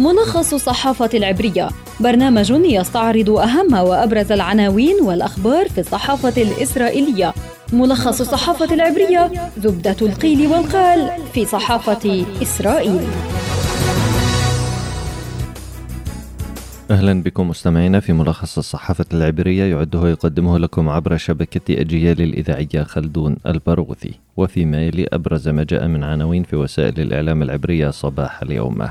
ملخص الصحافة العبرية. برنامج يستعرض أهم وأبرز العناوين والأخبار في الصحافة الإسرائيلية. ملخص الصحافة العبرية زبدة القيل والقال في صحافة إسرائيل. أهلا بكم مستمعينا في ملخص الصحافة العبرية يعده ويقدمه لكم عبر شبكة أجيال الإذاعية خلدون البرغوثي وفيما يلي أبرز ما جاء من عناوين في وسائل الإعلام العبرية صباح اليوم.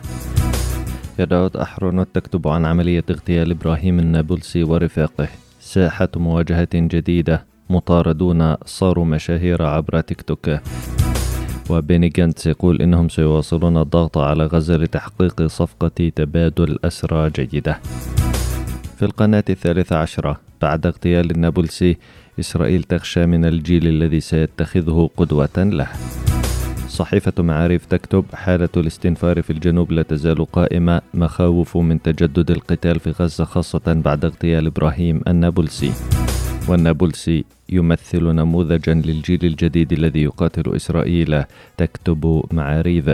يدعوت أحرونوت تكتب عن عملية اغتيال إبراهيم النابلسي ورفاقه. ساحة مواجهة جديدة مطاردون صاروا مشاهير عبر تيك توك. وبيني جانتس يقول إنهم سيواصلون الضغط على غزة لتحقيق صفقة تبادل أسرى جيدة. في القناة الثالثة عشرة بعد اغتيال النابلسي إسرائيل تخشى من الجيل الذي سيتخذه قدوة له. صحيفة معارف تكتب حالة الاستنفار في الجنوب لا تزال قائمة مخاوف من تجدد القتال في غزة خاصة بعد اغتيال إبراهيم النابلسي. والنابلسي يمثل نموذجا للجيل الجديد الذي يقاتل إسرائيل تكتب معاريف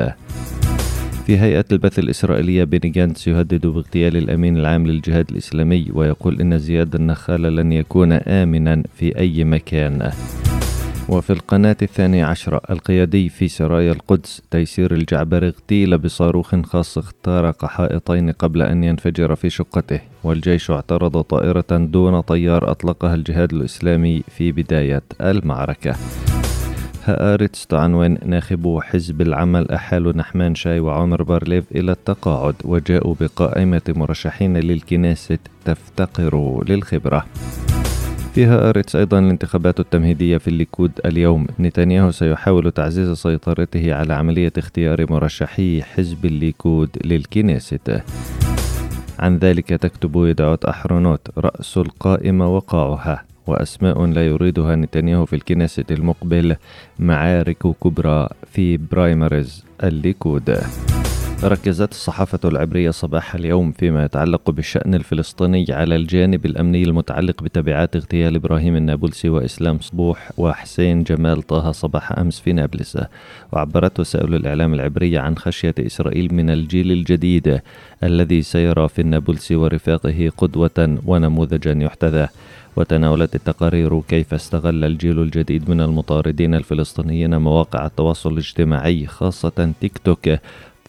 في هيئة البث الإسرائيلية بيني جانتس يهدد باغتيال الأمين العام للجهاد الإسلامي ويقول إن زياد النخال لن يكون آمنا في أي مكان. وفي القناة الثانية عشرة القيادي في سرايا القدس تيسير الجعبري اغتيل بصاروخ خاص اخترق حائطين قبل أن ينفجر في شقته والجيش اعترض طائرة دون طيار أطلقها الجهاد الإسلامي في بداية المعركة. هآرتس تعنون ناخبو حزب العمل أحالوا نحمان شاي وعمر بارليف إلى التقاعد وجاءوا بقائمة مرشحين للكنيست تفتقر للخبرة. في هآرتس أيضا الانتخابات التمهيدية في الليكود اليوم. نتنياهو سيحاول تعزيز سيطرته على عملية اختيار مرشحي حزب الليكود للكنيست. عن ذلك تكتب يديعوت أحرونوت رأس القائمة وقاعها وأسماء لا يريدها نتنياهو في الكنيست المقبل معارك كبرى في primaries الليكود. ركزت الصحافة العبرية صباح اليوم فيما يتعلق بالشأن الفلسطيني على الجانب الأمني المتعلق بتبعات اغتيال إبراهيم النابلسي وإسلام صبوح وحسين جمال طه صباح أمس في نابلس. وعبرت وسائل الإعلام العبرية عن خشية إسرائيل من الجيل الجديد الذي سيرى في النابلسي ورفاقه قدوة ونموذجا يحتذى. وتناولت التقارير كيف استغل الجيل الجديد من المطاردين الفلسطينيين مواقع التواصل الاجتماعي خاصة تيك توك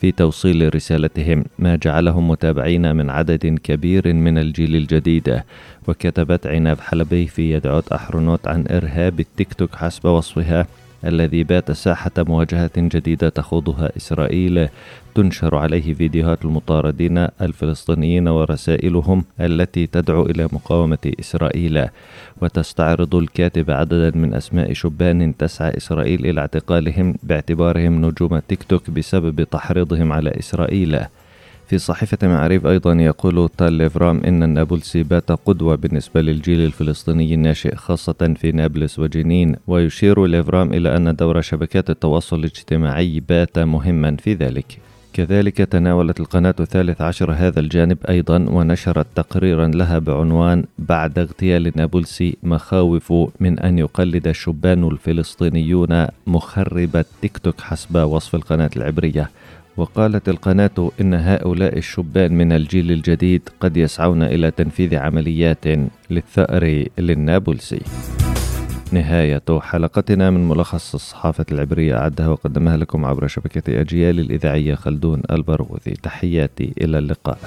في توصيل رسالتهم ما جعلهم متابعين من عدد كبير من الجيل الجديد. وكتبت عناب حلبي في يدعوت أحرنوت عن إرهاب التيك توك حسب وصفها. الذي بات ساحة مواجهة جديدة تخوضها إسرائيل. تنشر عليه فيديوهات المطاردين الفلسطينيين ورسائلهم التي تدعو إلى مقاومة إسرائيل. وتستعرض الكاتبة عددا من أسماء شبان تسعى إسرائيل إلى اعتقالهم باعتبارهم نجوم تيك توك بسبب تحريضهم على إسرائيل. في صحيفة معاريف أيضا يقول تال ليفرام إن النابلسي بات قدوة بالنسبة للجيل الفلسطيني الناشئ خاصة في نابلس وجنين ويشير ليفرام إلى أن دور شبكات التواصل الاجتماعي بات مهما في ذلك. كذلك تناولت القناة الثالث عشر هذا الجانب أيضا ونشرت تقريرا لها بعنوان بعد اغتيال نابلسي مخاوف من أن يقلد الشبان الفلسطينيون مخرب التيك توك حسب وصف القناة العبرية. وقالت القناة إن هؤلاء الشبان من الجيل الجديد قد يسعون إلى تنفيذ عمليات للثأر للنابلسي. نهاية حلقتنا من ملخص الصحافة العبرية أعدها وقدمها لكم عبر شبكة أجيال الإذاعية خلدون البرغوثي. تحياتي إلى اللقاء.